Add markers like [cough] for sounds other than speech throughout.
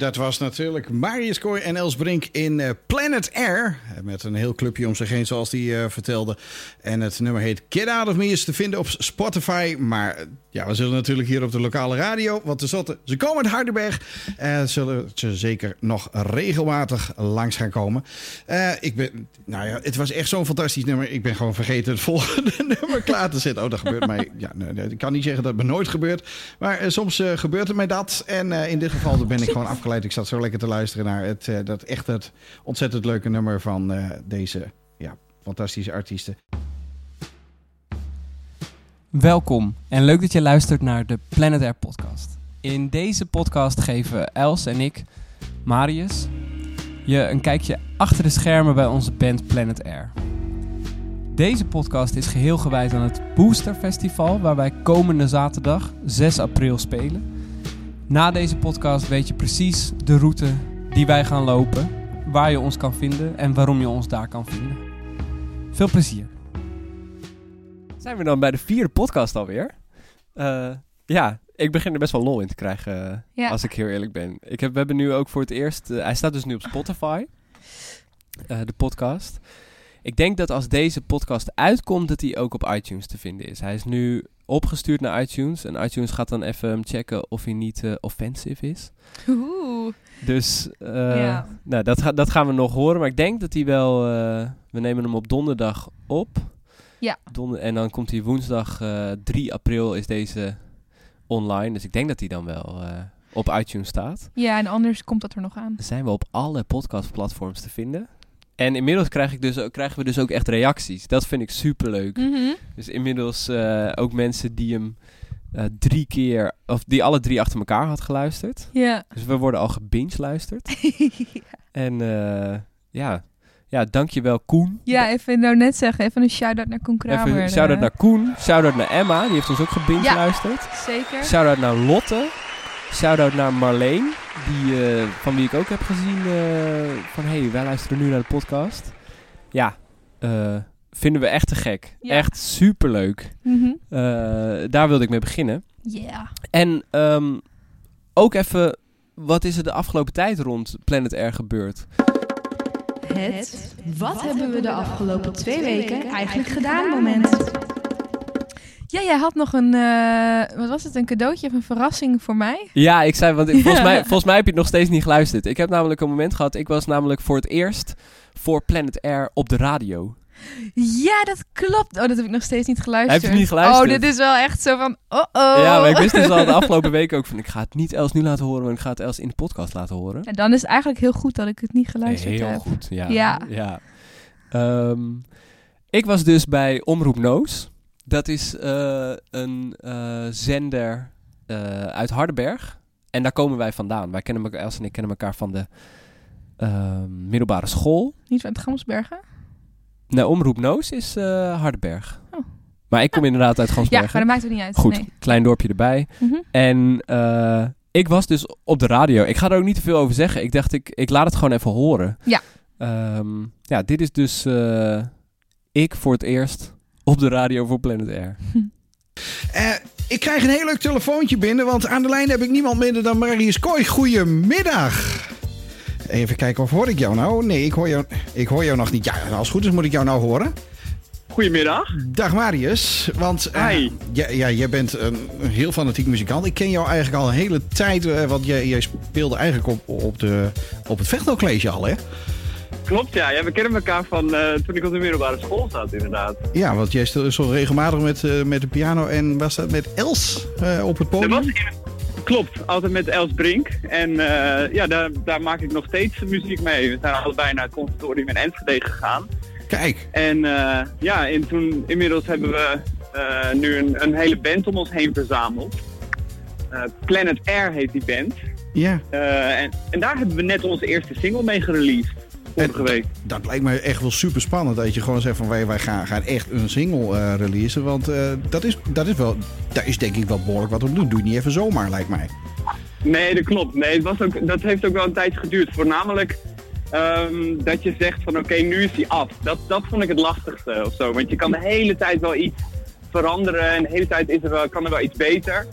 Dat was natuurlijk Marius Kooi en Els Brink in uh, Planet Air. Met een heel clubje om zich heen, zoals die uh, vertelde. En het nummer heet Get Out of Me is te vinden op Spotify. Maar ja, we zullen natuurlijk hier op de lokale radio. Want tenslotte, ze komen uit Hardenberg. En uh, zullen ze zeker nog regelmatig langs gaan komen. ik ben, nou ja, het was echt zo'n fantastisch nummer. Ik ben gewoon vergeten het [laughs] volgende nummer klaar te zetten. Oh, dat gebeurt mij. Ja, ik kan niet zeggen dat het me nooit gebeurt. Maar soms gebeurt het mij dat. En in dit geval ben ik gewoon ik zat zo lekker te luisteren naar het, uh, dat echt het ontzettend leuke nummer van uh, deze ja, fantastische artiesten. Welkom en leuk dat je luistert naar de Planet Air podcast. In deze podcast geven Els en ik, Marius, je een kijkje achter de schermen bij onze band Planet Air. Deze podcast is geheel gewijd aan het Booster Festival, waar wij komende zaterdag 6 april spelen. Na deze podcast weet je precies de route die wij gaan lopen, waar je ons kan vinden en waarom je ons daar kan vinden. Veel plezier. Zijn we dan bij de vierde podcast alweer? Uh, ja, ik begin er best wel lol in te krijgen, ja. als ik heel eerlijk ben. Ik heb, we hebben nu ook voor het eerst, uh, hij staat dus nu op Spotify, uh, de podcast. Ik denk dat als deze podcast uitkomt, dat hij ook op iTunes te vinden is. Hij is nu opgestuurd naar iTunes. En iTunes gaat dan even checken of hij niet uh, offensive is. Oeh. Dus uh, nou, dat, dat gaan we nog horen. Maar ik denk dat hij wel... Uh, we nemen hem op donderdag op. Ja. Donder en dan komt hij woensdag 3 april is deze online. Dus ik denk dat hij dan wel op iTunes staat. Ja, en anders komt dat er nog aan. Zijn we op alle podcastplatforms te vinden. En inmiddels krijg ik dus, krijgen we dus ook echt reacties. Dat vind ik super leuk. Mhm. Dus inmiddels uh, ook mensen die hem uh, drie keer, of die alle drie achter elkaar had geluisterd. Ja. Dus we worden al gebinge luisterd. [laughs] ja. En uh, ja, ja, dankjewel Koen. Ja, even nou net zeggen, even een shout-out naar Koen Kramer. Even een shout-out naar Koen, shout-out naar Emma, die heeft ons ook gebinge ja, luisterd. zeker. Shout-out naar Lotte. Shout-out naar Marleen, die, uh, van wie ik ook heb gezien uh, van... hé, hey, wij luisteren nu naar de podcast. Ja, uh, vinden we echt te gek. Ja. Echt superleuk. Mm -hmm. daar wilde ik mee beginnen. Ja. Yeah. En um, ook even, wat is er de afgelopen tijd rond Planet Air gebeurd? Het, wat, wat hebben we de afgelopen twee weken eigenlijk gedaan moment? Ja, jij had nog een, uh, wat was het, een cadeautje of een verrassing voor mij? Ja, ik zei, want ik, volgens, [laughs] mij, volgens mij heb je het nog steeds niet geluisterd. Ik heb namelijk een moment gehad, ik was namelijk voor het eerst voor Planet Air op de radio. Ja, dat klopt. Oh, dat heb ik nog steeds niet geluisterd. Heb je niet geluisterd? Oh, dit is wel echt zo van, oh oh. Ja, maar ik wist dus al de [laughs] afgelopen week ook van, ik ga het niet Els nu laten horen, maar ik ga het Els in de podcast laten horen. En dan is het eigenlijk heel goed dat ik het niet geluisterd heel heb. Heel goed, ja. Ja. ja. Um, ik was dus bij Omroep Noos. Dat is uh, een uh, zender uh, uit Hardenberg. En daar komen wij vandaan. Wij kennen elkaar, Els en ik kennen elkaar van de ehm, middelbare school. Niet van het Gamsbergen? Nee, Omroep Noos is Hardenberg. Oh. Maar ik kom ja. inderdaad uit Gamsbergen. Ja, maar dat maakt het niet uit. Goed, nee. klein dorpje erbij. Mm -hmm. En ik was dus op de radio. Ik ga er ook niet te veel over zeggen. Ik dacht, ik, ik laat het gewoon even horen. Ja. Um, ja, dit is dus ik voor het eerst op de radio voor Planet Air. Uh, [laughs] ik krijg een heel leuk telefoontje binnen, want aan de lijn heb ik niemand minder dan Marius Kooi. Goedemiddag. Even kijken, of hoor ik jou nou? Nee, ik hoor jou, ik hoor jou nog niet. Ja, als het goed is moet ik jou nou horen. Goedemiddag. Dag Marius, want uh, ja, ja, jij bent een heel fanatiek muzikant. Ik ken jou eigenlijk al een hele tijd, uh, want jij, jij speelde eigenlijk op, op, de, op het Vechtno-college al, hè? Klopt, ja. ja. We kennen elkaar van uh, toen ik op de middelbare school zat, inderdaad. Ja, want jij stond zo regelmatig met, uh, met de piano en was dat met Els uh, op het podium? Dat was, klopt, altijd met Els Brink. En ja, daar, daar maak ik nog steeds muziek mee. We zijn allebei naar het conservatorium in Enschede gegaan. Kijk. En ja, en toen inmiddels hebben we nu een, een, hele band om ons heen verzameld. Planet Air heet die band. Ja. en, en daar hebben we net onze eerste single mee gereleased. Vorige week. Dat, lijkt me echt wel super spannend. Dat je gewoon zegt van wij, wij gaan, gaan echt een single uh, releasen. Want uh, dat, is, dat is wel, daar is denk ik wel behoorlijk wat op doen. Doe je niet even zomaar, lijkt mij. Nee, dat klopt. Nee, het was ook, dat heeft ook wel een tijd geduurd. Voornamelijk um, dat je zegt van oké, okay, nu is hij af. Dat, dat vond ik het lastigste of zo. Want je kan de hele tijd wel iets veranderen en de hele tijd is er wel, kan er wel iets beter.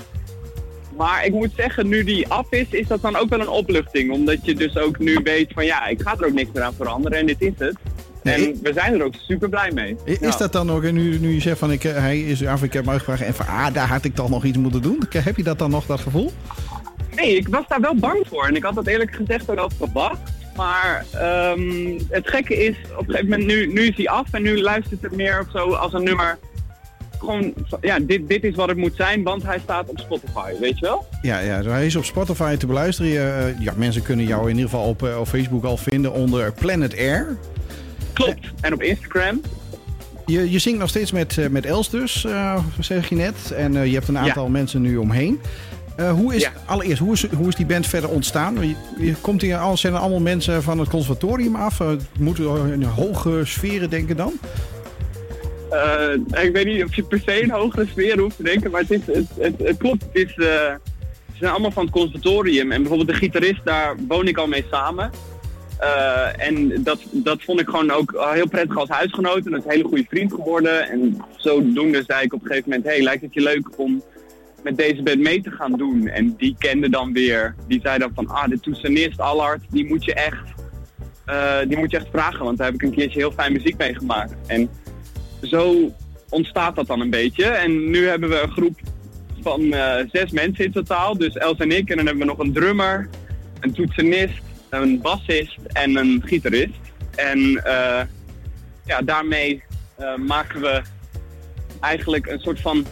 Maar ik moet zeggen, nu die af is, is dat dan ook wel een opluchting. Omdat je dus ook nu weet van ja, ik ga er ook niks meer aan veranderen en dit is het. Nee. En we zijn er ook super blij mee. Is Ja. dat dan ook, en nu, nu je zegt van ik, eh, hij is af, ik heb hem uitgevraagd en van ah, daar had ik toch nog iets moeten doen. Heb je dat dan nog, dat gevoel? Nee, ik was daar wel bang voor. En ik had dat eerlijk gezegd ook al verwacht. Maar ehm, het gekke is, op een gegeven moment, nu, nu is hij af en nu luistert het meer of zo als een nummer. Gewoon, ja, dit, dit is wat het moet zijn, want hij staat op Spotify, weet je wel? Ja, ja, hij is op Spotify te beluisteren. Je, eh, ja, mensen kunnen jou in ieder geval op, eh, op Facebook al vinden onder Planet Air. Klopt. En op Instagram. Je, je zingt nog steeds met, eh, met Els dus, zeg je net. En je hebt een aantal mensen nu omheen. Eh, hoe is, Ja. Allereerst, hoe is, hoe is die band verder ontstaan? Je, je, komt hier al, zijn er allemaal mensen van het conservatorium af? Moeten we in hoge sferen denken dan? Eh, ik weet niet of je per se een hogere sfeer hoeft te denken, maar het, is, het, het, klopt. Het is, eh, ze zijn allemaal van het conservatorium. En bijvoorbeeld de gitarist, daar woon ik al mee samen. Eh, en dat, dat vond ik gewoon ook heel prettig als huisgenoot. En dat is een hele goede vriend geworden. En zodoende zei ik op een gegeven moment, hey, lijkt het je leuk om met deze band mee te gaan doen? En die kende dan weer, die zei dan van, ah, de toetsenist Allard, die moet je echt, die moet je echt vragen. Want daar heb ik een keertje heel fijn muziek mee gemaakt. En zo ontstaat dat dan een beetje. En nu hebben we een groep van eh, zes mensen in totaal. Dus Els en ik. En dan hebben we nog een drummer, een toetsenist, een bassist en een gitarist. En eh, ja, daarmee eh, maken we eigenlijk een soort van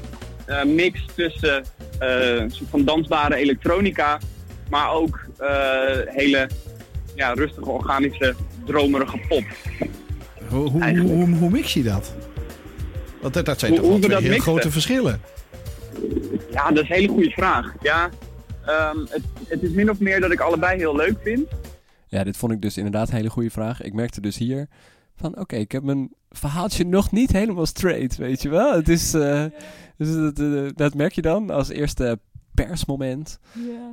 mix tussen een soort van dansbare elektronica, maar ook hele ja, rustige, organische, dromerige pop. Hoe, hoe, hoe mix je dat? Want dat, dat zijn Hoe- toch wel hoe we twee dat heel mixen? grote verschillen. Ja, dat is een hele goede vraag. Ja, ehm, het, het is min of meer dat ik allebei heel leuk vind. Ja, dit vond ik dus inderdaad een hele goede vraag. Ik merkte dus hier van, oké, ik heb mijn verhaaltje [laughs] nog niet helemaal straight, weet je wel. Het is, eh, dus dat, eh, dat merk je dan als eerste persmoment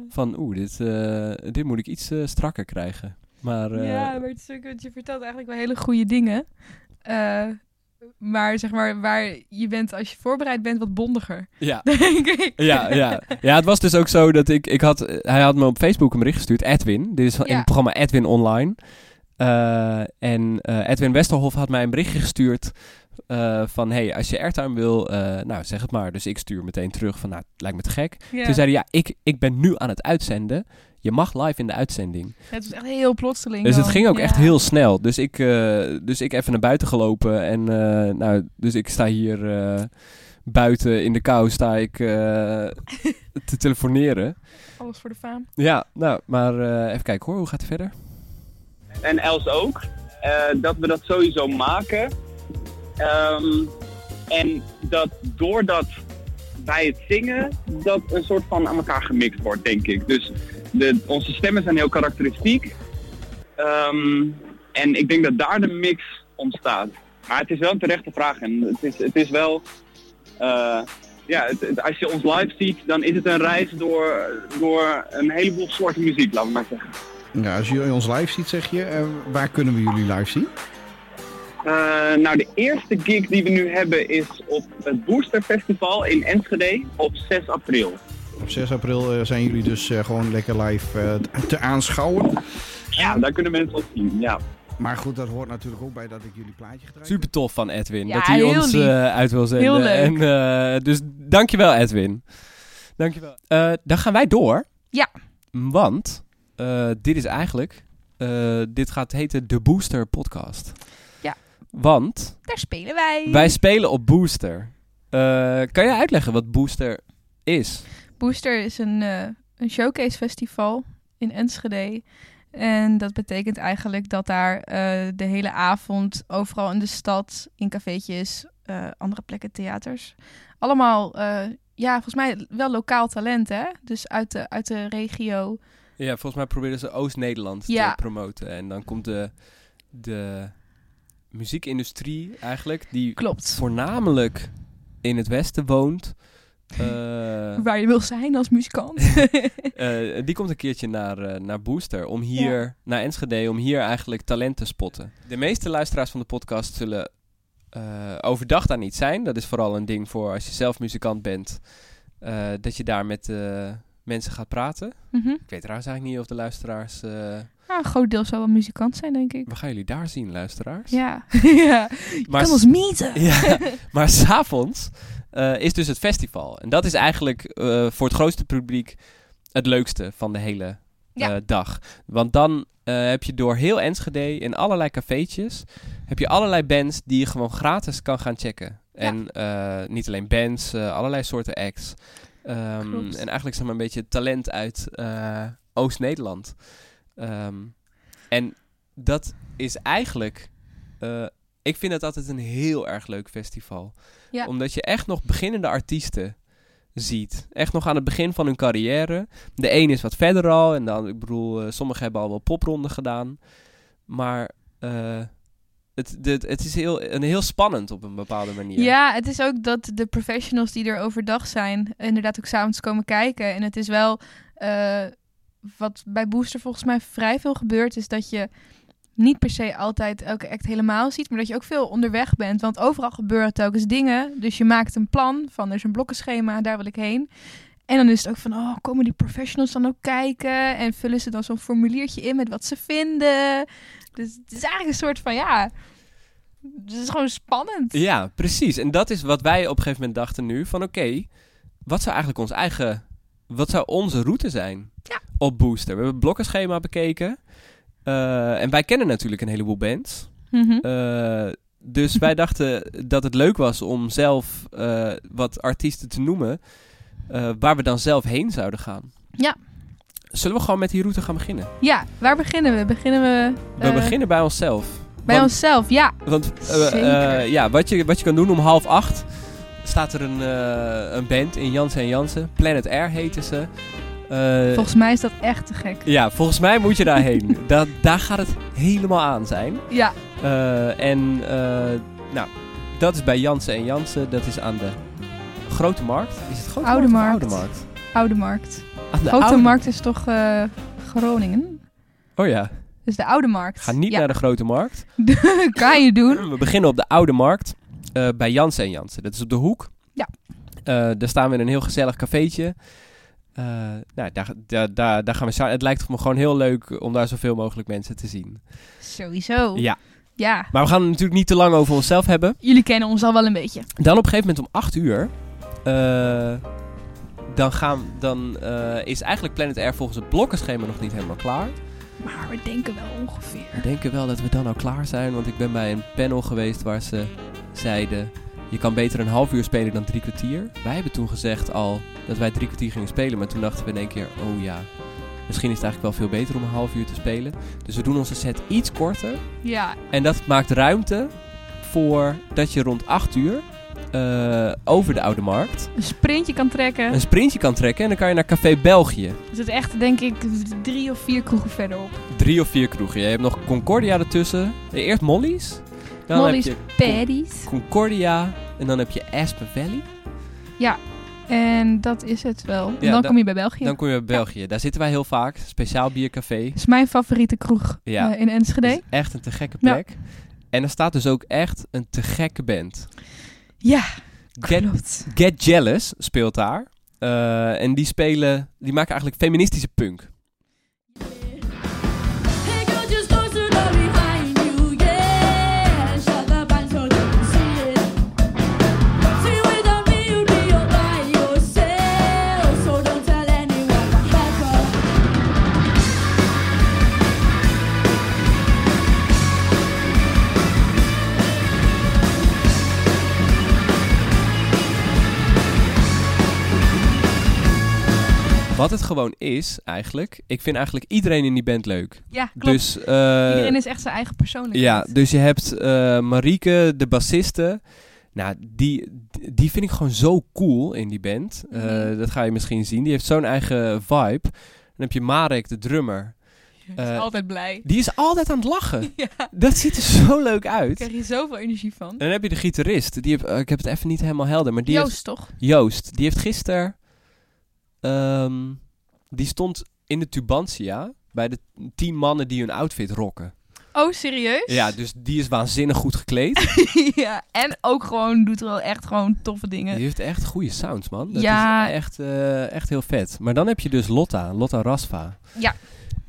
van, oeh, dit, eh, dit moet ik iets strakker krijgen. Maar eh, ja, maar het is ook, want je vertelt eigenlijk wel hele goede dingen. Maar zeg maar, waar je bent als je voorbereid bent, wat bondiger. ja. [laughs] Denk ik. Ja, ja. ja, het was dus ook zo dat ik, ik had, hij had me op Facebook een bericht gestuurd, Edwin. Dit is van, in het programma Edwin Online. Eh, en eh, Edwin Westerhof had mij een berichtje gestuurd eh, van, hey, als je airtime wil, eh, nou zeg het maar. Dus ik stuur meteen terug van, nou, het lijkt me te gek. Toen zei hij, ja, ik, ik ben nu aan het uitzenden. Je mag live in de uitzending. Het was echt heel plotseling. Dus het ging ook Ja. echt heel snel. Dus ik, eh, dus ik even naar buiten gelopen. En eh, nou, dus ik sta hier eh, buiten in de kou sta ik eh, te telefoneren. [laughs] Alles voor de faam. Ja, nou, maar eh, even kijken hoor. Hoe gaat het verder? En Els ook. eh, dat we dat sowieso maken. Ehm, en dat doordat wij het zingen, dat een soort van aan elkaar gemixt wordt, denk ik. Dus de, onze stemmen zijn heel karakteristiek. Ehm, en ik denk dat daar de mix ontstaat. Maar het is wel een terechte vraag. En het is, het is wel... eh, ja, als je ons live ziet, dan is het een reis door, door een heleboel soorten muziek, laten we maar zeggen. Ja, als je ons live ziet, zeg je, eh, waar kunnen we jullie live zien? Eh, nou, de eerste gig die we nu hebben is op het Booster Festival in Enschede op 6 april. Op 6 april eh, zijn jullie dus eh, gewoon lekker live eh, te aanschouwen. Ja, daar kunnen mensen ons zien. Ja. Maar goed, dat hoort natuurlijk ook bij dat ik jullie plaatje gedraaid Super tof van Edwin. Ja, dat hij ons eh, uit wil zenden. Heel leuk. En, eh, dus dankjewel Edwin. Dankjewel. Eh dan gaan wij door. Ja. Want eh, dit is eigenlijk... eh, dit gaat heten de Booster Podcast. Want Daar spelen wij. wij spelen op Booster. Eh, kan jij uitleggen wat Booster is? Booster is een, eh, een showcase festival in Enschede. En dat betekent eigenlijk dat daar eh, de hele avond overal in de stad, in cafeetjes, eh, andere plekken, theaters. Allemaal, eh, ja, volgens mij wel lokaal talent, hè? Dus uit de, uit de regio. Ja, volgens mij proberen ze Oost-Nederland Ja. te promoten. En dan komt de, de muziekindustrie eigenlijk, die Klopt. voornamelijk in het westen woont. [laughs] eh, Waar je wil zijn als muzikant. [laughs] [laughs] eh, die komt een keertje naar, eh, naar Booster om hier, naar Enschede, om hier eigenlijk talent te spotten. De meeste luisteraars van de podcast zullen overdag daar niet zijn. Dat is vooral een ding voor als je zelf muzikant bent. dat je daar met, mensen gaat praten. Mhm. Ik weet trouwens eigenlijk niet of de luisteraars... Ja, een groot deel zal wel muzikant zijn, denk ik. waar gaan jullie daar zien, luisteraars? Ja. [laughs] ja. Je Maar kan ons mieten. Ja, [laughs] maar s'avonds eh is dus het festival. En dat is eigenlijk eh, voor het grootste publiek het leukste van de hele Ja. eh, dag. Want dan heb je door heel Enschede in allerlei cafeetjes... heb je allerlei bands die je gewoon gratis kan gaan checken. En niet alleen bands, allerlei soorten acts. Klopt. en eigenlijk zeg maar een beetje talent uit Oost-Nederland. Ehm, en dat is eigenlijk... eh, ik vind het altijd een heel erg leuk festival. Ja. Omdat je echt nog beginnende artiesten ziet. Echt nog aan het begin van hun carrière. De een is wat verder al. En dan, ik bedoel, eh, sommigen hebben al wel popronden gedaan. Maar eh, het, de, het is heel, een heel spannend op een bepaalde manier. Ja, het is ook dat de professionals die er overdag zijn, inderdaad ook s'avonds komen kijken. En het is wel, wat bij Booster volgens mij vrij veel gebeurt, is dat je niet per se altijd elke act helemaal ziet, maar dat je ook veel onderweg bent. Want overal gebeuren telkens dingen. Dus je maakt een plan van, er is een blokkenschema, daar wil ik heen. En dan is het ook van, oh, komen die professionals dan ook kijken? En vullen ze dan zo'n formuliertje in met wat ze vinden? Dus het is eigenlijk een soort van, ja, het is gewoon spannend. Ja, precies. En dat is wat wij op een gegeven moment dachten nu. Van oké, wat zou eigenlijk ons eigen... Wat zou onze route zijn Ja. Op Booster? We hebben het blokkenschema bekeken. Eh, en wij kennen natuurlijk een heleboel bands. Mhm. Eh, dus wij [laughs] dachten dat het leuk was om zelf eh, wat artiesten te noemen. waar we dan zelf heen zouden gaan. Ja. Zullen we gewoon met die route gaan beginnen? Ja, waar beginnen we? Beginnen we, We beginnen bij onszelf. bij Want- onszelf? Ja. Want ja, wat, je, wat je kan doen om half acht staat er een, een band in Jansen en Jansen. Planet Air heten ze. Eh, Volgens mij is dat echt te gek. ja, volgens mij moet je daarheen. [laughs] da daar gaat het helemaal aan zijn. Ja, Eh, en eh, nou, dat is bij Jansen en Jansen. Dat is aan de Grote Markt. Is het Grote Oude Markt. Oude Markt? Oude Markt. Aan de Grote Oude- Markt is toch Groningen? Oh ja, Dus de Oude Markt. ga niet ja. naar de Grote Markt. [laughs] kan je doen. We beginnen op de Oude Markt bij Jansen en Jansen. Dat is op de hoek. Ja. Daar staan we in een heel gezellig cafeetje. Eh, nou, daar, daar, daar, daar gaan we samen. Het lijkt me gewoon heel leuk om daar zoveel mogelijk mensen te zien. Sowieso. Ja. Ja. Maar we gaan het natuurlijk niet te lang over onszelf hebben. Jullie kennen ons al wel een beetje. Dan op een gegeven moment om 8 uur. eh, dan gaan, dan eh, is eigenlijk Planet Air volgens het blokkenschema nog niet helemaal klaar. Maar we denken wel ongeveer. We denken wel dat we dan al klaar zijn. Want ik ben bij een panel geweest waar ze zeiden... Je kan beter een half uur spelen dan drie kwartier. Wij hebben toen gezegd al dat wij drie kwartier gingen spelen. Maar toen dachten we in één keer... Oh ja, misschien is het eigenlijk wel veel beter om een half uur te spelen. Dus we doen onze set iets korter. Ja. En dat maakt ruimte voor dat je rond 8 uur... eh, over de Oude Markt Een sprintje kan trekken. een sprintje kan trekken. En dan kan je naar Café België. Er zit echt, denk ik, drie of vier kroegen verderop. Drie of vier kroegen. Je hebt nog Concordia ertussen. Eerst Molly's. Dan Molly's heb je Paddy's. Concordia. En dan heb je Aspen Valley. En dat is het wel. En Ja, dan da- kom je bij België. Dan kom je bij België. Daar zitten wij heel vaak. Speciaal biercafé. Dat is mijn favoriete kroeg Ja. eh, in Enschede. Echt een te gekke Ja. plek. En er staat dus ook echt een te gekke band. Ja, Get, klopt. Get Jealous speelt daar. Eh, en die spelen, die maken eigenlijk feministische punk. Wat het gewoon is, eigenlijk. Ik vind eigenlijk iedereen in die band leuk. Ja, klopt. Dus, eh, Iedereen is echt zijn eigen persoonlijkheid. Ja, dus je hebt eh Marieke, de bassiste. Nou, die, die vind ik gewoon zo cool in die band. Eh, Mhm. Dat ga je misschien zien. Die heeft zo'n eigen vibe. Dan heb je Marek, de drummer. is eh, altijd blij. Die is altijd aan het lachen. [laughs] Ja, Dat ziet er zo leuk daar uit. krijg je zoveel energie van. En dan heb je de gitarist. Die eh, ik heb het even niet helemaal helder. Maar die heeft, Joost, toch? Joost. Die heeft gisteren... ehm, die stond in de Tubantia bij de tien mannen die hun outfit rocken. Oh, serieus? Ja, dus die is waanzinnig goed gekleed. [laughs] ja, en ook gewoon doet wel echt gewoon toffe dingen. Die heeft echt goede sounds, man. Dat Ja. is echt, eh, echt heel vet. Maar dan heb je dus Lotta, Lotta Rasva. Ja.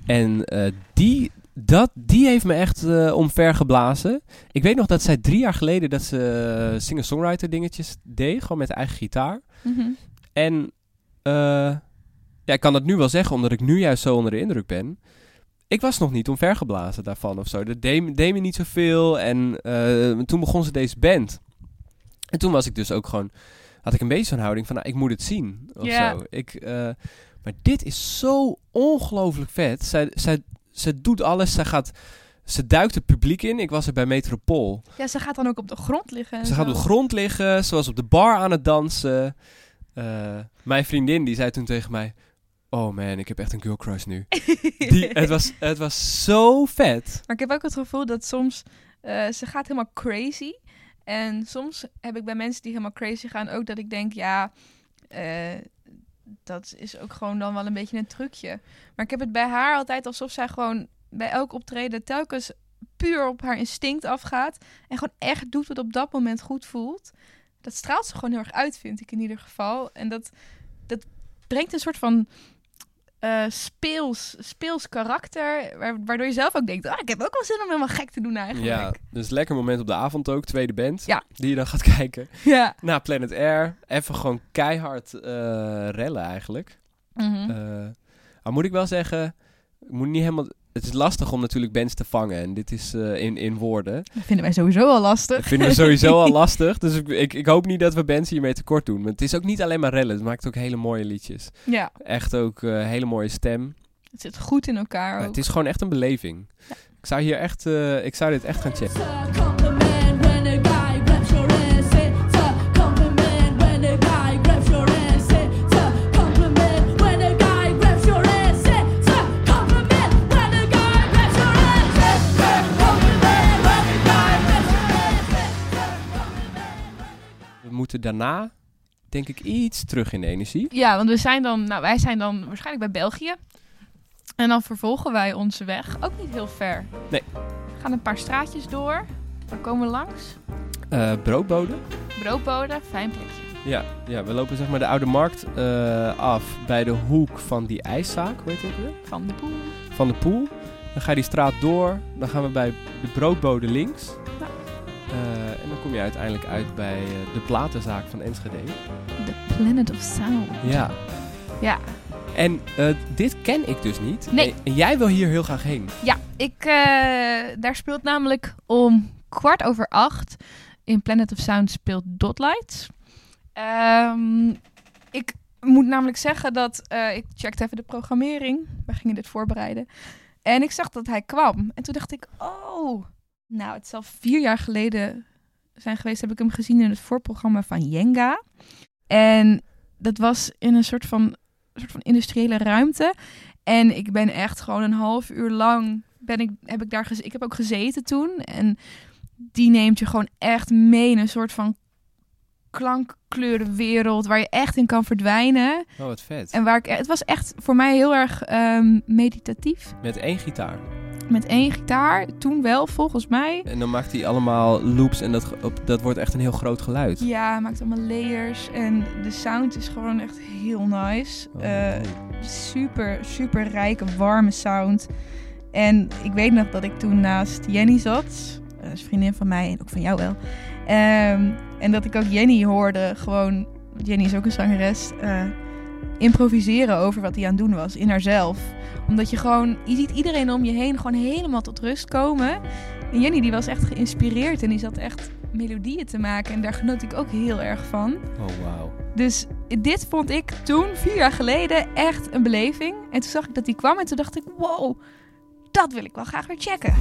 En eh, die, dat, die heeft me echt eh omver geblazen. Ik weet nog dat zij drie jaar geleden dat ze singer-songwriter dingetjes deed. Gewoon met eigen gitaar. Mhm. En eh, ja, ik kan dat nu wel zeggen, omdat ik nu juist zo onder de indruk ben. Ik was nog niet omvergeblazen daarvan of zo. Dat deed, me- deed me niet zoveel. En eh, toen begon ze deze band. En toen was ik dus ook gewoon... Had ik een beetje zo'n houding van, nou, ik moet het zien. Of zo. Ik, eh, maar dit is zo ongelooflijk vet. Zij, zij, zij doet alles. Zij gaat... Ze duikt het publiek in. Ik was er bij Metropool. Ja, ze gaat dan ook op de grond liggen. en Ze gaat op de grond liggen. Ze was op de bar aan het dansen. Eh, mijn vriendin die zei toen tegen mij... Oh man, ik heb echt een girl crush nu. [laughs] Die, het, was, het was zo vet. Maar ik heb ook het gevoel dat soms eh, ze gaat helemaal crazy. En soms heb ik bij mensen die helemaal crazy gaan ook dat ik denk, ja, eh, dat is ook gewoon dan wel een beetje een trucje. Maar ik heb het bij haar altijd alsof zij gewoon bij elk optreden telkens puur op haar instinct afgaat. En gewoon echt doet wat op dat moment goed voelt. Dat straalt ze gewoon heel erg uit, vind ik in ieder geval. En dat, dat brengt een soort van eh, speels, speels karakter. wa- Waardoor je zelf ook denkt, ah, ik heb ook wel zin om helemaal gek te doen eigenlijk. Ja, dus lekker moment op de avond ook. Tweede band. Ja. Die je dan gaat [laughs] kijken. Ja. Na Planet Air. Even gewoon keihard eh, rellen eigenlijk. Eh, maar moet ik wel zeggen... Ik moet niet helemaal... Het is lastig om natuurlijk bands te vangen. En dit is eh, in, in woorden. Dat vinden wij sowieso al lastig. Dat vinden we sowieso al [laughs] lastig. Dus ik, ik, ik hoop niet dat we bands hiermee tekort doen. Maar het is ook niet alleen maar rellen. Het maakt ook hele mooie liedjes. Ja, Echt ook eh, hele mooie stem. het zit goed in elkaar Ja, het is gewoon echt een beleving. Ik zou hier echt... eh, ik zou dit echt gaan checken. Moeten daarna, denk ik, iets terug in de energie. Ja, want we zijn dan, nou, wij zijn dan waarschijnlijk bij België. En dan vervolgen wij onze weg. Ook niet heel ver. Nee. We gaan een paar straatjes door. Dan komen we langs. Eh broodbode. Broodbode, fijn plekje. Ja, ja, we lopen zeg maar de Oude Markt eh, af bij de hoek van die ijszaak, hoe heet het weer? Van de poel. Van de poel. Dan ga je die straat door. Dan gaan we bij de broodbode links. Kom je uiteindelijk uit bij eh, de platenzaak van Enschede. The Planet of Sound. Ja. Ja. En eh, dit ken ik dus niet. Nee. En, jij wil hier heel graag heen. Ja, ik, eh, daar speelt namelijk om kwart over acht in Planet of Sound speelt Dotlights. Ehm, ik moet namelijk zeggen dat ik checkte even de programmering. Wij gingen dit voorbereiden. En ik zag dat hij kwam. En toen dacht ik, oh, nou, het zal vier jaar geleden zijn geweest. Heb ik hem gezien in het voorprogramma van Jenga. En dat was in een soort van, soort van industriële ruimte. En ik ben echt gewoon een half uur lang ben ik, heb ik daar ik heb ook gezeten toen. En die neemt je gewoon echt mee in een soort van klankkleurenwereld waar je echt in kan verdwijnen. Oh, wat vet. En waar ik, het was echt voor mij heel erg ehm, meditatief. Met één gitaar. Met één gitaar, toen wel volgens mij. En dan maakt hij allemaal loops en dat, dat wordt echt een heel groot geluid. Ja, hij maakt allemaal layers en de sound is gewoon echt heel nice. Oh, Eh, super, super rijke, warme sound. En ik weet nog dat ik toen naast Jenny zat. Dat is een vriendin van mij en ook van jou wel. Ehm, en dat ik ook Jenny hoorde, gewoon... Jenny is ook een zangeres. eh, improviseren over wat hij aan het doen was in haarzelf. Omdat je gewoon... Je ziet iedereen om je heen gewoon helemaal tot rust komen. En Jenny die was echt geïnspireerd en die zat echt melodieën te maken. En daar genoot ik ook heel erg van. Oh, wauw. Dus dit vond ik toen, vier jaar geleden, echt een beleving. En toen zag ik dat die kwam en toen dacht ik, wow, dat wil ik wel graag weer checken.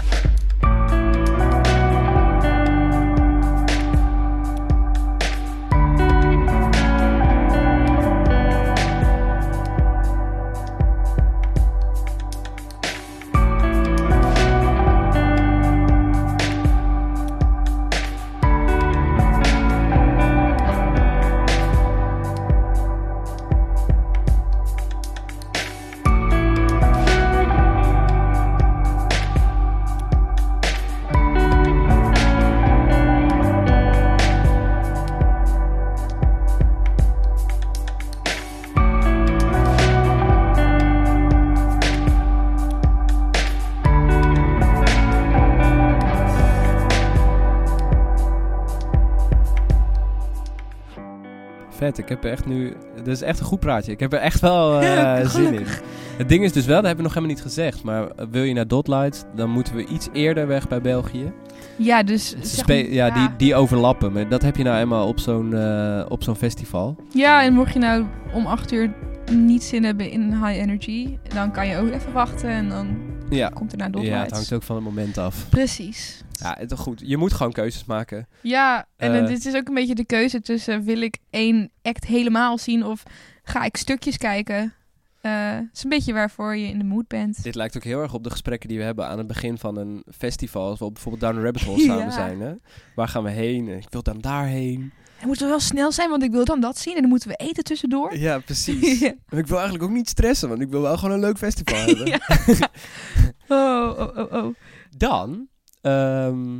Vet. Ik heb er echt nu... Dit is echt een goed praatje. Ik heb er echt wel Ja, zin in. Het ding is dus wel, dat hebben we nog helemaal niet gezegd. Maar eh, wil je naar Dotlight, dan moeten we iets eerder weg bij België. Ja, dus... Zeg maar- ja, Die, die overlappen. Maar dat heb je nou eenmaal op zo'n eh, op zo'n festival. Ja, en mocht je nou om acht uur niet zin hebben in high energy, dan kan je ook even wachten en dan Ja, komt er naar ja Dotlights. het hangt ook van het moment af. Precies. Ja, het is goed. Je moet gewoon keuzes maken. Ja, en Eh. dit is ook een beetje de keuze tussen wil ik één act helemaal zien of ga ik stukjes kijken. Eh, Het is een beetje waarvoor je in de mood bent. Dit lijkt ook heel erg op de gesprekken die we hebben aan het begin van een festival. Als we bijvoorbeeld Down the Rabbit Hole [laughs] samen Ja. zijn, zijn. Hè? Waar gaan we heen? Ik wil dan daarheen. Het moet wel snel zijn, want ik wil dan dat zien en dan moeten we eten tussendoor. Ja, precies. [laughs] Ja. En ik wil eigenlijk ook niet stressen, want ik wil wel gewoon een leuk festival [laughs] hebben. Ja. [laughs] Oh, oh, oh, oh. Dan, ehm,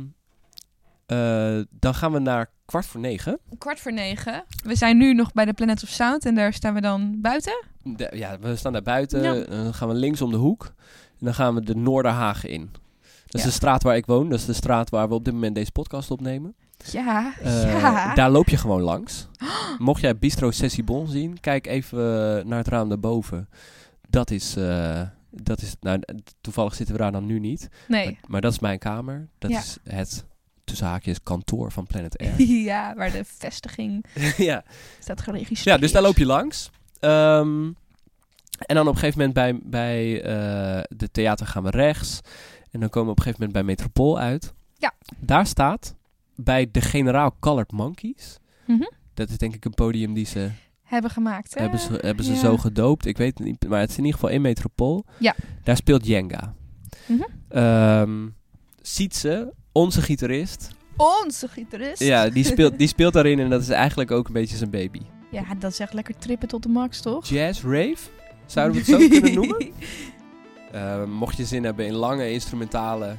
eh, dan gaan we naar kwart voor negen. Kwart voor negen. We zijn nu nog bij de Planet of Sound en daar staan we dan buiten. De- ja, we staan daar buiten. Ja. Dan gaan we links om de hoek. En dan gaan we de Noorderhagen in. Dat is Ja. de straat waar ik woon. Dat is de straat waar we op dit moment deze podcast opnemen. Ja, Eh, ja. Daar loop je gewoon langs. [gasps] Mocht jij Bistro Sessibon zien, kijk even eh, naar het raam daarboven. Dat is, eh, dat is nou, toevallig zitten we daar dan nu niet. Nee. Maar, maar dat is mijn kamer. Dat Ja. is het, tussen haakjes, kantoor van Planet Air. [laughs] ja, waar de vestiging [laughs] ja. staat geregistreerd. ja, dus daar loop je langs. Ehm, en dan op een gegeven moment bij, bij eh, de theater gaan we rechts. En dan komen we op een gegeven moment bij Metropool uit. Ja. Daar staat bij de Generaal Colored Monkeys. Mhm. Dat is denk ik een podium die ze Hebben gemaakt, hè? hebben ze, hebben ze ja. zo gedoopt. Ik weet het niet, maar het is in ieder geval in Metropool. Ja. Daar speelt Jenga. Mhm. Ehm, Sietse, onze gitarist. Onze gitarist. Ja, die speelt, [laughs] die speelt daarin en dat is eigenlijk ook een beetje zijn baby. Ja, dat is echt lekker trippen tot de max, toch? Jazz rave, zouden we het zo [laughs] kunnen noemen? Eh, mocht je zin hebben in lange instrumentale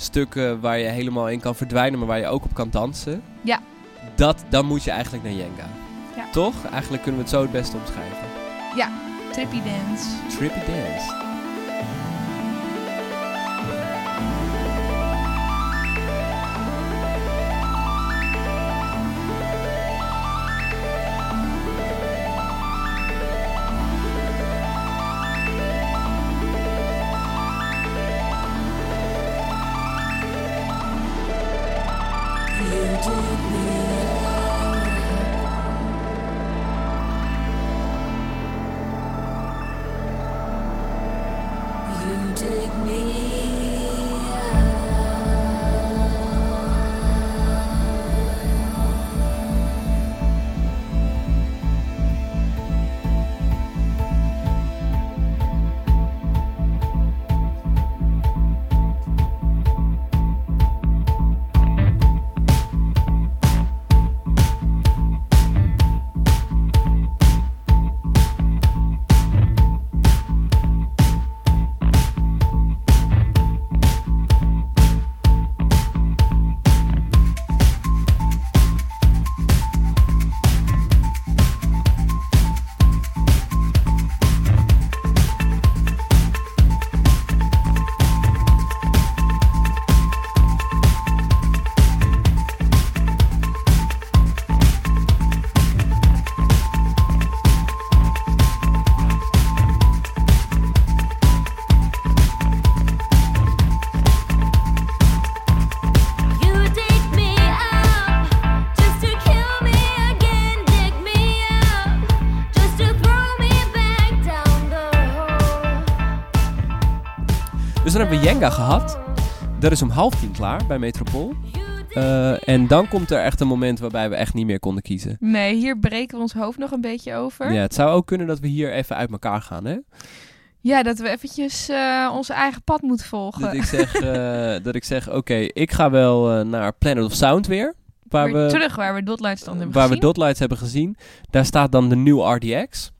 stukken waar je helemaal in kan verdwijnen, maar waar je ook op kan dansen. Ja. Dat, dan moet je eigenlijk naar Jenga. Ja. Toch? Eigenlijk kunnen we het zo het beste omschrijven. Trippy dance. Trippy dance. Hebben we Jenga gehad. Dat is om half tien klaar bij Metropool. Eh, en dan komt er echt een moment waarbij we echt niet meer konden kiezen. Nee, hier breken we ons hoofd nog een beetje over. Ja, het zou ook kunnen dat we hier even uit elkaar gaan, hè? Ja, dat we eventjes eh, onze eigen pad moeten volgen. Dat ik zeg, eh, [laughs] dat ik zeg oké, ik ga wel naar Planet of Sound weer. Waar Weer we, terug waar we Dotlights dan hebben waar we gezien. Dotlights hebben gezien. Daar staat dan de nieuwe RDX.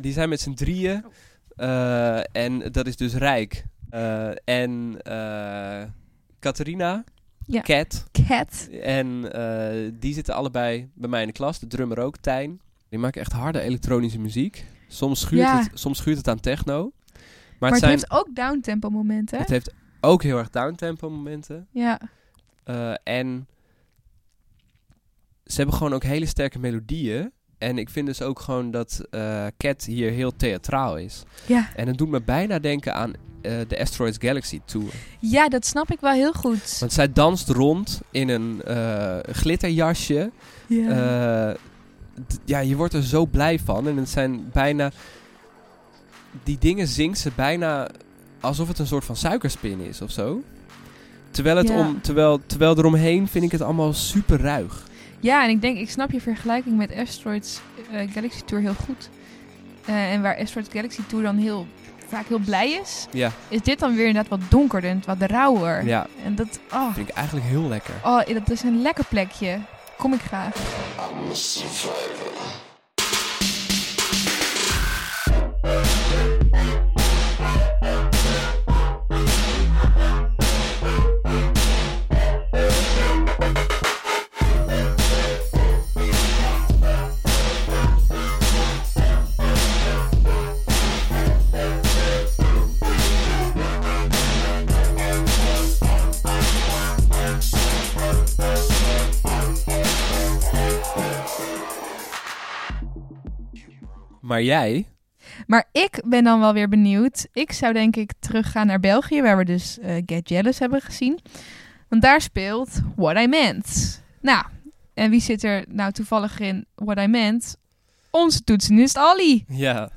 Die zijn met z'n drieën. eh, en dat is dus Rijk. eh, en eh Catharina. Ja. Cat. Cat. En die zitten allebei bij mij in de klas. De drummer ook, Tijn. Die maken echt harde elektronische muziek. Soms schuurt, Ja. het, soms schuurt het aan techno. Maar, Maar het, zijn, heeft ook downtempo momenten. het heeft ook heel erg downtempo momenten. Ja. En ze hebben gewoon ook hele sterke melodieën. En ik vind dus ook gewoon dat eh Cat hier heel theatraal is. Ja. En het doet me bijna denken aan eh, de Asteroids Galaxy Tour. ja, dat snap ik wel heel goed. Want zij danst rond in een eh, glitterjasje. Ja. Ja, je wordt er zo blij van. En het zijn bijna... Die dingen zingt ze bijna alsof het een soort van suikerspin is of zo. Terwijl, het Ja. om, terwijl, terwijl eromheen vind ik het allemaal super ruig. Ja, en ik denk, ik snap je vergelijking met Asteroids eh, Galaxy Tour heel goed. Eh, en waar Asteroids Galaxy Tour dan heel, vaak heel blij is, Ja, is dit dan weer inderdaad wat donkerder en wat rauwer. ja En dat, oh, vind ik eigenlijk heel lekker. oh, dat is een lekker plekje. Kom ik graag. Maar jij? Maar ik ben dan wel weer benieuwd. Ik zou denk ik teruggaan naar België, waar we dus eh, Get Jealous hebben gezien. Want daar speelt What I Meant. Nou, en wie zit er nou toevallig in What I Meant? Onze toetsenist Ali. [laughs] Ja.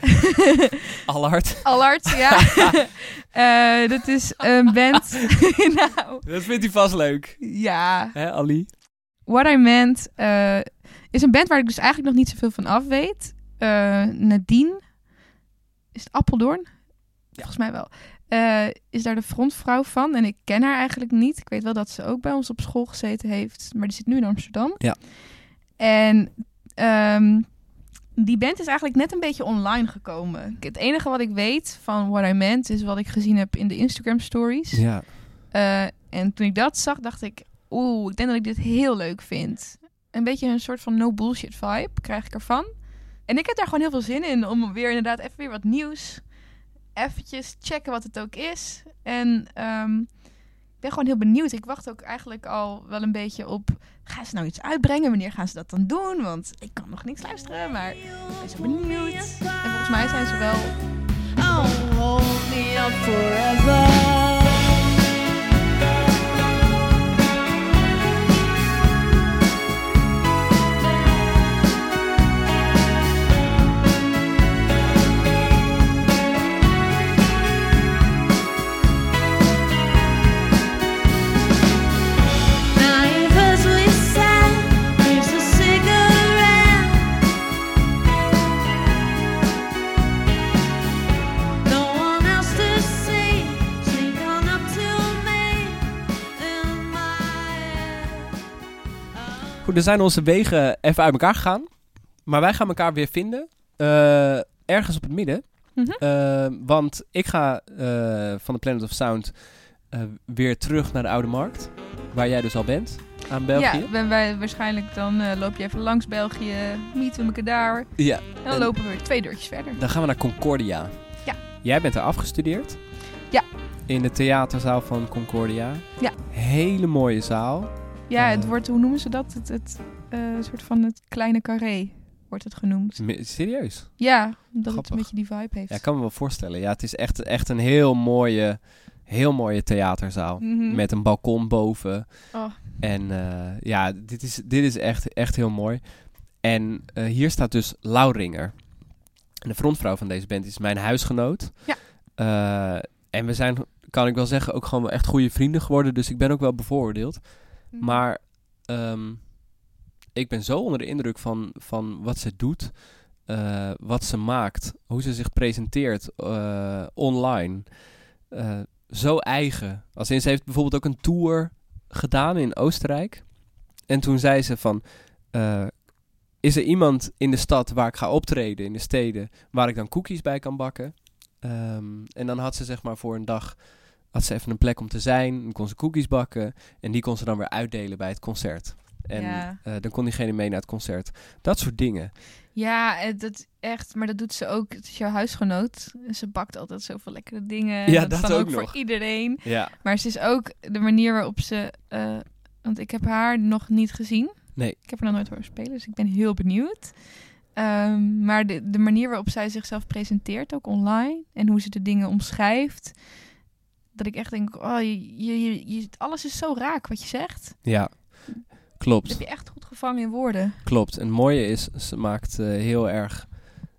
[laughs] Allard. Allard, ja. [laughs] Eh, dat is een band. nou, Dat vindt hij vast leuk. ja. Hè, Ali? What I Meant eh, is een band waar ik dus eigenlijk nog niet zoveel van af weet. Eh, Nadine, is het Appeldoorn? Volgens mij wel. Eh, is daar de frontvrouw van. En ik ken haar eigenlijk niet. Ik weet wel dat ze ook bij ons op school gezeten heeft. Maar die zit nu in Amsterdam. Ja. En ehm, die band is eigenlijk net een beetje online gekomen. Het enige wat ik weet van What I Meant is wat ik gezien heb in de Instagram stories. Ja. Eh, en toen ik dat zag, dacht ik, oeh, ik denk dat ik dit heel leuk vind. Een beetje een soort van no bullshit vibe krijg ik ervan. En ik heb daar gewoon heel veel zin in om weer inderdaad even weer wat nieuws. Eventjes checken wat het ook is. En ehm, ik ben gewoon heel benieuwd. Ik wacht ook eigenlijk al wel een beetje op. Gaan ze nou iets uitbrengen? Wanneer gaan ze dat dan doen? Want ik kan nog niks luisteren, maar ik ben zo benieuwd. En volgens mij zijn ze wel Oh, hold me forever. Er zijn onze wegen even uit elkaar gegaan. Maar wij gaan elkaar weer vinden. eh, ergens op het midden. Mhm. Eh, want ik ga eh, van de Planet of Sound weer terug naar de Oude Markt. Waar jij dus al bent. Aan België. Ja, ben wij waarschijnlijk dan loop je even langs België, meeten we elkaar daar. Ja. En dan En- lopen we weer twee deurtjes verder. Dan gaan we naar Concordia. Ja. Jij bent er afgestudeerd. Ja. In de theaterzaal van Concordia. Ja. Hele mooie zaal. Ja, het Eh. wordt, hoe noemen ze dat? Het, het eh, soort van het kleine carré wordt het genoemd. Serieus? Ja, omdat het een beetje die vibe heeft. Ja, ik kan me wel voorstellen. Ja, het is echt, echt een heel mooie, heel mooie theaterzaal. Mhm. Met een balkon boven. Oh. En eh, ja, dit is, dit is echt, echt heel mooi. En hier staat dus Lauringer. En de frontvrouw van deze band is mijn huisgenoot. Ja. En we zijn, kan ik wel zeggen, ook gewoon wel echt goede vrienden geworden. Dus ik ben ook wel bevooroordeeld. Mhm. Maar ehm, ik ben zo onder de indruk van, van wat ze doet, eh, wat ze maakt, hoe ze zich presenteert eh, online. Eh, zo eigen. Als in, ze heeft bijvoorbeeld ook een tour gedaan in Oostenrijk. En toen zei ze van, is er iemand in de stad waar ik ga optreden, in de steden, waar ik dan cookies bij kan bakken? Ehm, en dan had ze zeg maar voor een dag, had ze even een plek om te zijn, dan kon ze cookies bakken. En die kon ze dan weer uitdelen bij het concert. En Ja. eh, dan kon diegene mee naar het concert. Dat soort dingen. Ja, het- dat echt, maar dat doet ze ook. Het is jouw huisgenoot. Ze bakt altijd zoveel lekkere dingen. Ja, dat, is dat ook nog. voor iedereen. Ja. Maar ze is ook de manier waarop ze. eh, want ik heb haar nog niet gezien. Nee. Ik heb haar nog nooit horen spelen, dus ik ben heel benieuwd. Ehm, maar de, de manier waarop zij zichzelf presenteert, ook online, en hoe ze de dingen omschrijft, dat ik echt denk: oh, je, je, je, alles is zo raak wat je zegt. Ja, Dat klopt. heb je echt goed gevangen in woorden. Klopt. En het mooie is, ze maakt eh, heel erg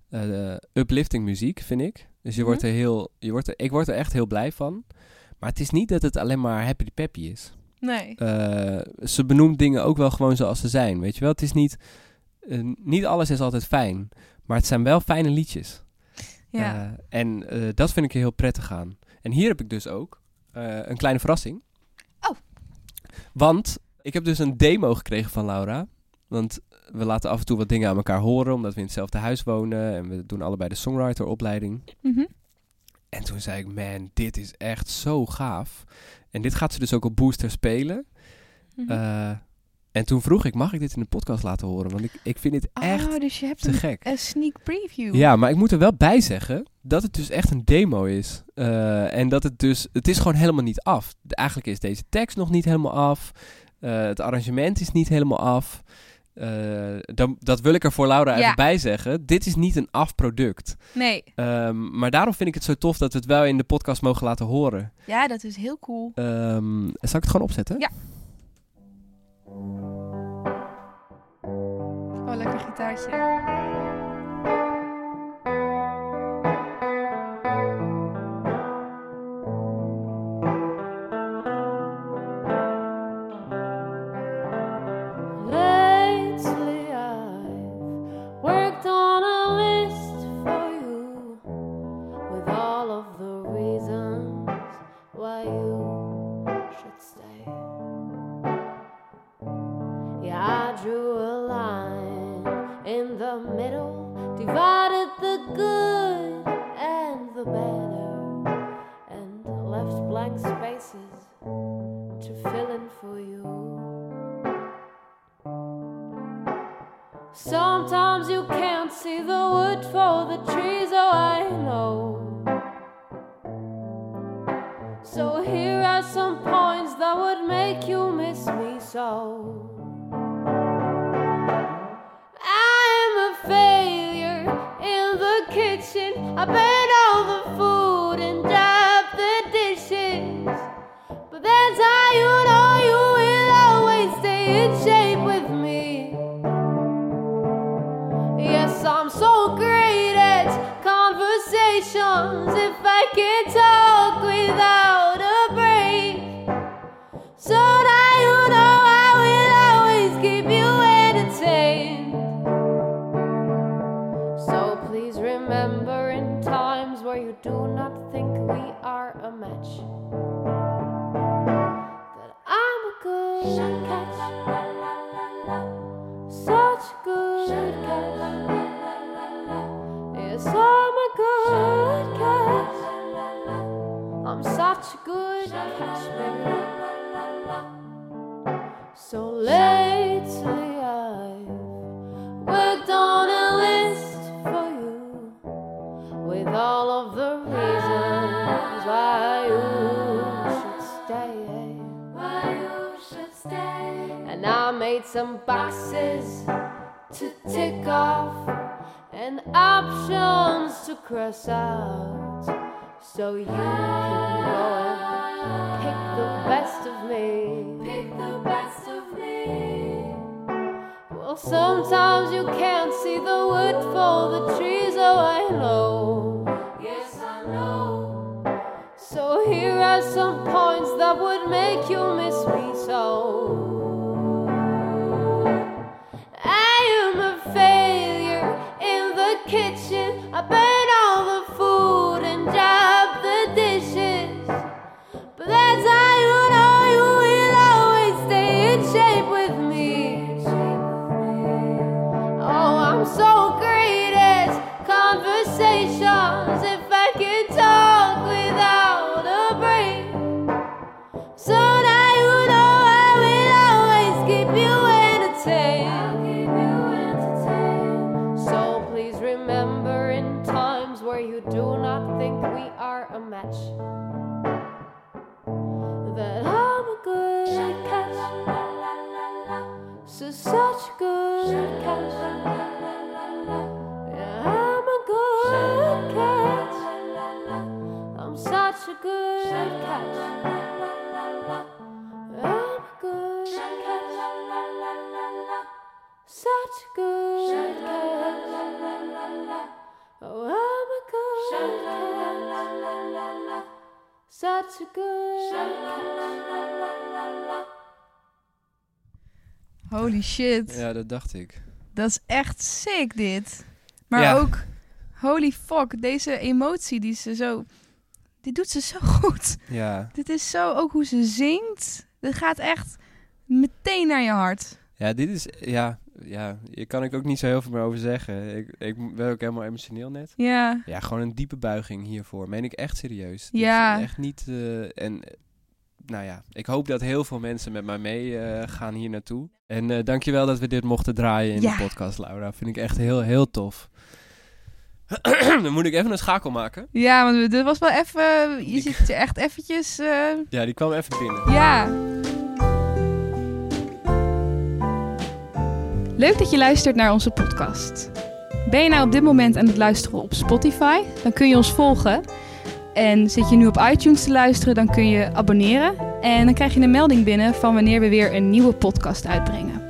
eh, uplifting muziek, vind ik. Dus je wordt Mhm. er heel, je wordt er, ik word er echt heel blij van. Maar het is niet dat het alleen maar happy peppy is. Nee. Eh, ze benoemt dingen ook wel gewoon zoals ze zijn, weet je wel. Het is niet, niet alles is altijd fijn, maar het zijn wel fijne liedjes. Ja. En dat vind ik er heel prettig aan. En hier heb ik dus ook eh, een kleine verrassing. Oh. Want ik heb dus een demo gekregen van Laura. Want we laten af en toe wat dingen aan elkaar horen, omdat we in hetzelfde huis wonen. En we doen allebei de songwriter-opleiding. Mhm. En toen zei ik, man, dit is echt zo gaaf. En dit gaat ze dus ook op Booster spelen. Eh, en toen vroeg ik, mag ik dit in de podcast laten horen? Want ik, ik vind dit echt oh, dus je hebt te een, gek. een sneak preview. Ja, maar ik moet er wel bij zeggen dat het dus echt een demo is. Eh, en dat het dus, het is gewoon helemaal niet af. Eigenlijk is deze tekst nog niet helemaal af. Eh, het arrangement is niet helemaal af. Eh, dan, dat wil ik er voor Laura Ja. even bij zeggen. Dit is niet een af product. Nee. Ehm, maar daarom vind ik het zo tof dat we het wel in de podcast mogen laten horen. Ja, dat is heel cool. Ehm, zal ik het gewoon opzetten? Ja. Oh, lekker gitaartje. I burn shit. Ja, dat dacht ik. Dat is echt sick, dit. Maar Ja. ook, holy fuck, deze emotie die ze zo... Die doet ze zo [laughs] goed. Ja. Dit is zo ook hoe ze zingt. Dit gaat echt meteen naar je hart. Ja, dit is... Ja, ja, hier kan ik ook niet zo heel veel meer over zeggen. Ik, ik ben ook helemaal emotioneel net. Ja, Ja, gewoon een diepe buiging hiervoor. Meen ik echt serieus. Dit Ja. is echt niet... eh, en nou ja, ik hoop dat heel veel mensen met mij mee eh, gaan hier naartoe. En eh dankjewel dat we dit mochten draaien in Ja. de podcast, Laura. Vind ik echt heel, heel tof. [clears throat] Dan moet ik even een schakel maken. ja want dit was wel even... Je zit er echt eventjes... eh, Ja, die kwam even binnen. ja. Leuk dat je luistert naar onze podcast. Ben je nou op dit moment aan het luisteren op Spotify? Dan kun je ons volgen. En zit je nu op iTunes te luisteren, dan kun je abonneren. En dan krijg je een melding binnen van wanneer we weer een nieuwe podcast uitbrengen.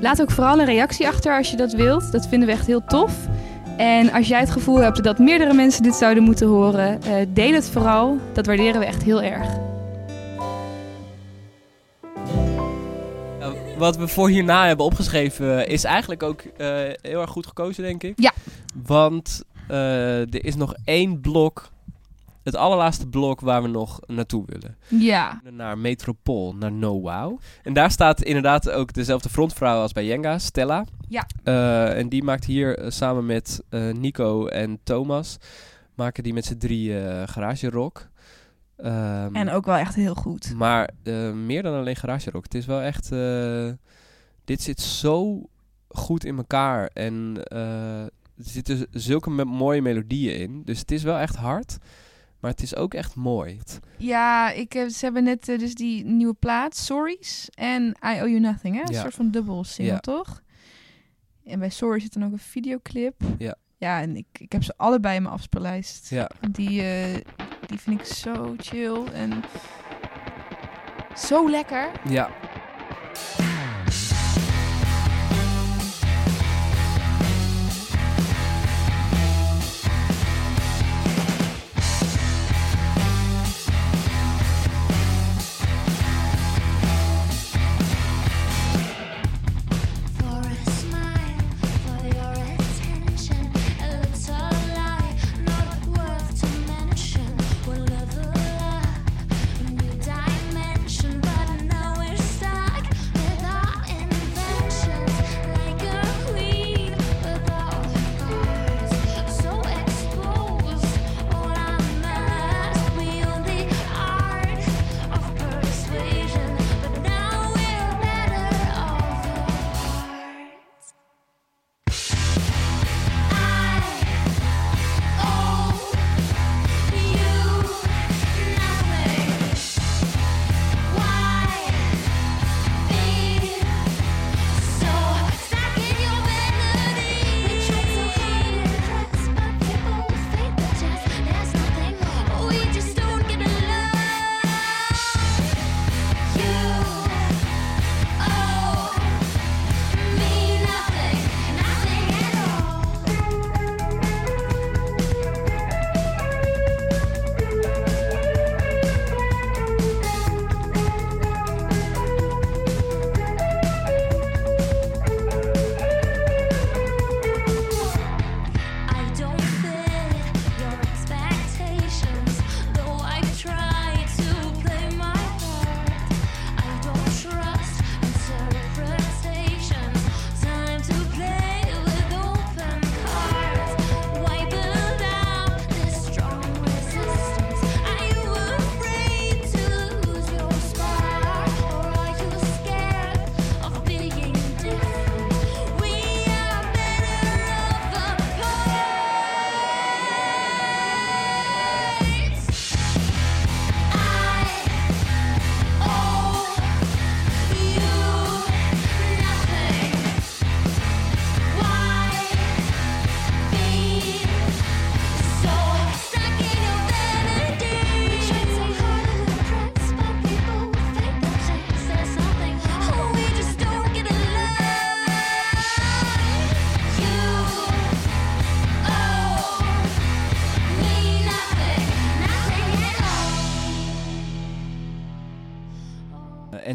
Laat ook vooral een reactie achter als je dat wilt. Dat vinden we echt heel tof. En als jij het gevoel hebt dat meerdere mensen dit zouden moeten horen, eh, deel het vooral. Dat waarderen we echt heel erg. Ja, wat we voor hierna hebben opgeschreven is eigenlijk ook eh, heel erg goed gekozen, denk ik. Ja. Want eh, er is nog één blok, het allerlaatste blok waar we nog naartoe willen. Ja. Naar Metropool, naar No Wow. En daar staat inderdaad ook dezelfde frontvrouw als bij Jenga, Stella. Ja. Eh, en die maakt hier eh, samen met eh, Nico en Thomas, maken die met z'n drie garage rock. Ehm, En ook wel echt heel goed. maar meer dan alleen garage rock. Het is wel echt. dit zit zo goed in elkaar. En er zitten zulke me- mooie melodieën in. Dus het is wel echt hard. Maar het is ook echt mooi. Ja, ik, heb- ze hebben net eh, dus die nieuwe plaat, Sorry's en I Owe You Nothing, hè? Een Ja. soort van dubbel single, Ja. toch? En bij Sorry zit dan ook een videoclip. Ja. Ja, en ik, ik heb ze allebei in mijn afspeellijst. Ja. Die, eh, die vind ik zo chill en zo lekker. Ja.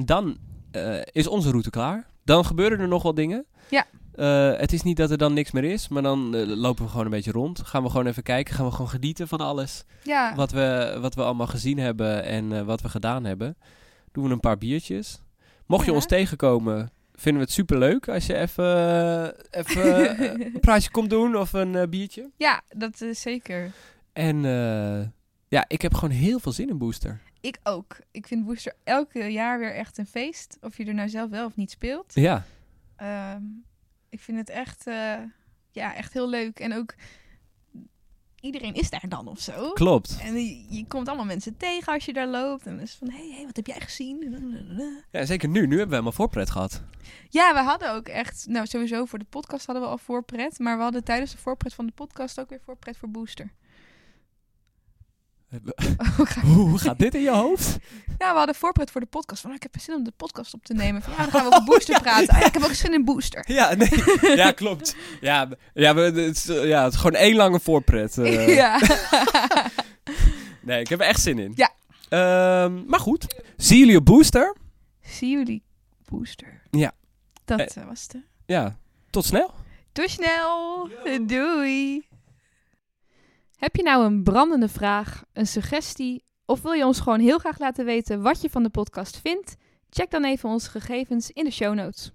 En dan eh, is onze route klaar. Dan gebeuren er nog wel dingen. Ja. Eh, het is niet dat er dan niks meer is, maar dan eh, lopen we gewoon een beetje rond. Gaan we gewoon even kijken, gaan we gewoon genieten van alles Ja, wat we, wat we allemaal gezien hebben en wat we gedaan hebben. Doen we een paar biertjes. Mocht je Ja. ons tegenkomen, vinden we het super leuk als je even, even een [laughs] praatje komt doen of een biertje. ja, dat is zeker. En ja, ik heb gewoon heel veel zin in Booster. Ik ook. Ik vind Booster elke jaar weer echt een feest. Of je er nou zelf wel of niet speelt. Ja, Ehm, ik vind het echt, eh, ja, echt heel leuk. En ook iedereen is daar dan of zo. klopt. En je, je komt allemaal mensen tegen als je daar loopt. En dan is van, hé, hey, hey, wat heb jij gezien? Ja, zeker nu. Nu hebben we helemaal voorpret gehad. Ja, we hadden ook echt, nou sowieso voor de podcast hadden we al voorpret. Maar we hadden tijdens de voorpret van de podcast ook weer voorpret voor Booster. [laughs] Hoe gaat dit in je hoofd? Ja, we hadden voorpret voor de podcast. Van, ah, ik heb zin om de podcast op te [laughs] nemen. Van, ja, dan gaan we over [laughs] Booster praten. Ah, ja, ik heb ook zin in Booster. Ja, nee. ja klopt. Ja, ja, we, het, is, eh, ja, het is gewoon één lange voorpret. eh. ja. Nee, ik heb er echt zin in. Ja. Ehm, maar goed. Zien jullie op Booster? Zie jullie Booster. Ja. Dat Eh. was de... Ja. Tot snel. Doei snel. Doei. Heb je nou een brandende vraag, een suggestie of wil je ons gewoon heel graag laten weten wat je van de podcast vindt? Check dan even onze gegevens in de show notes.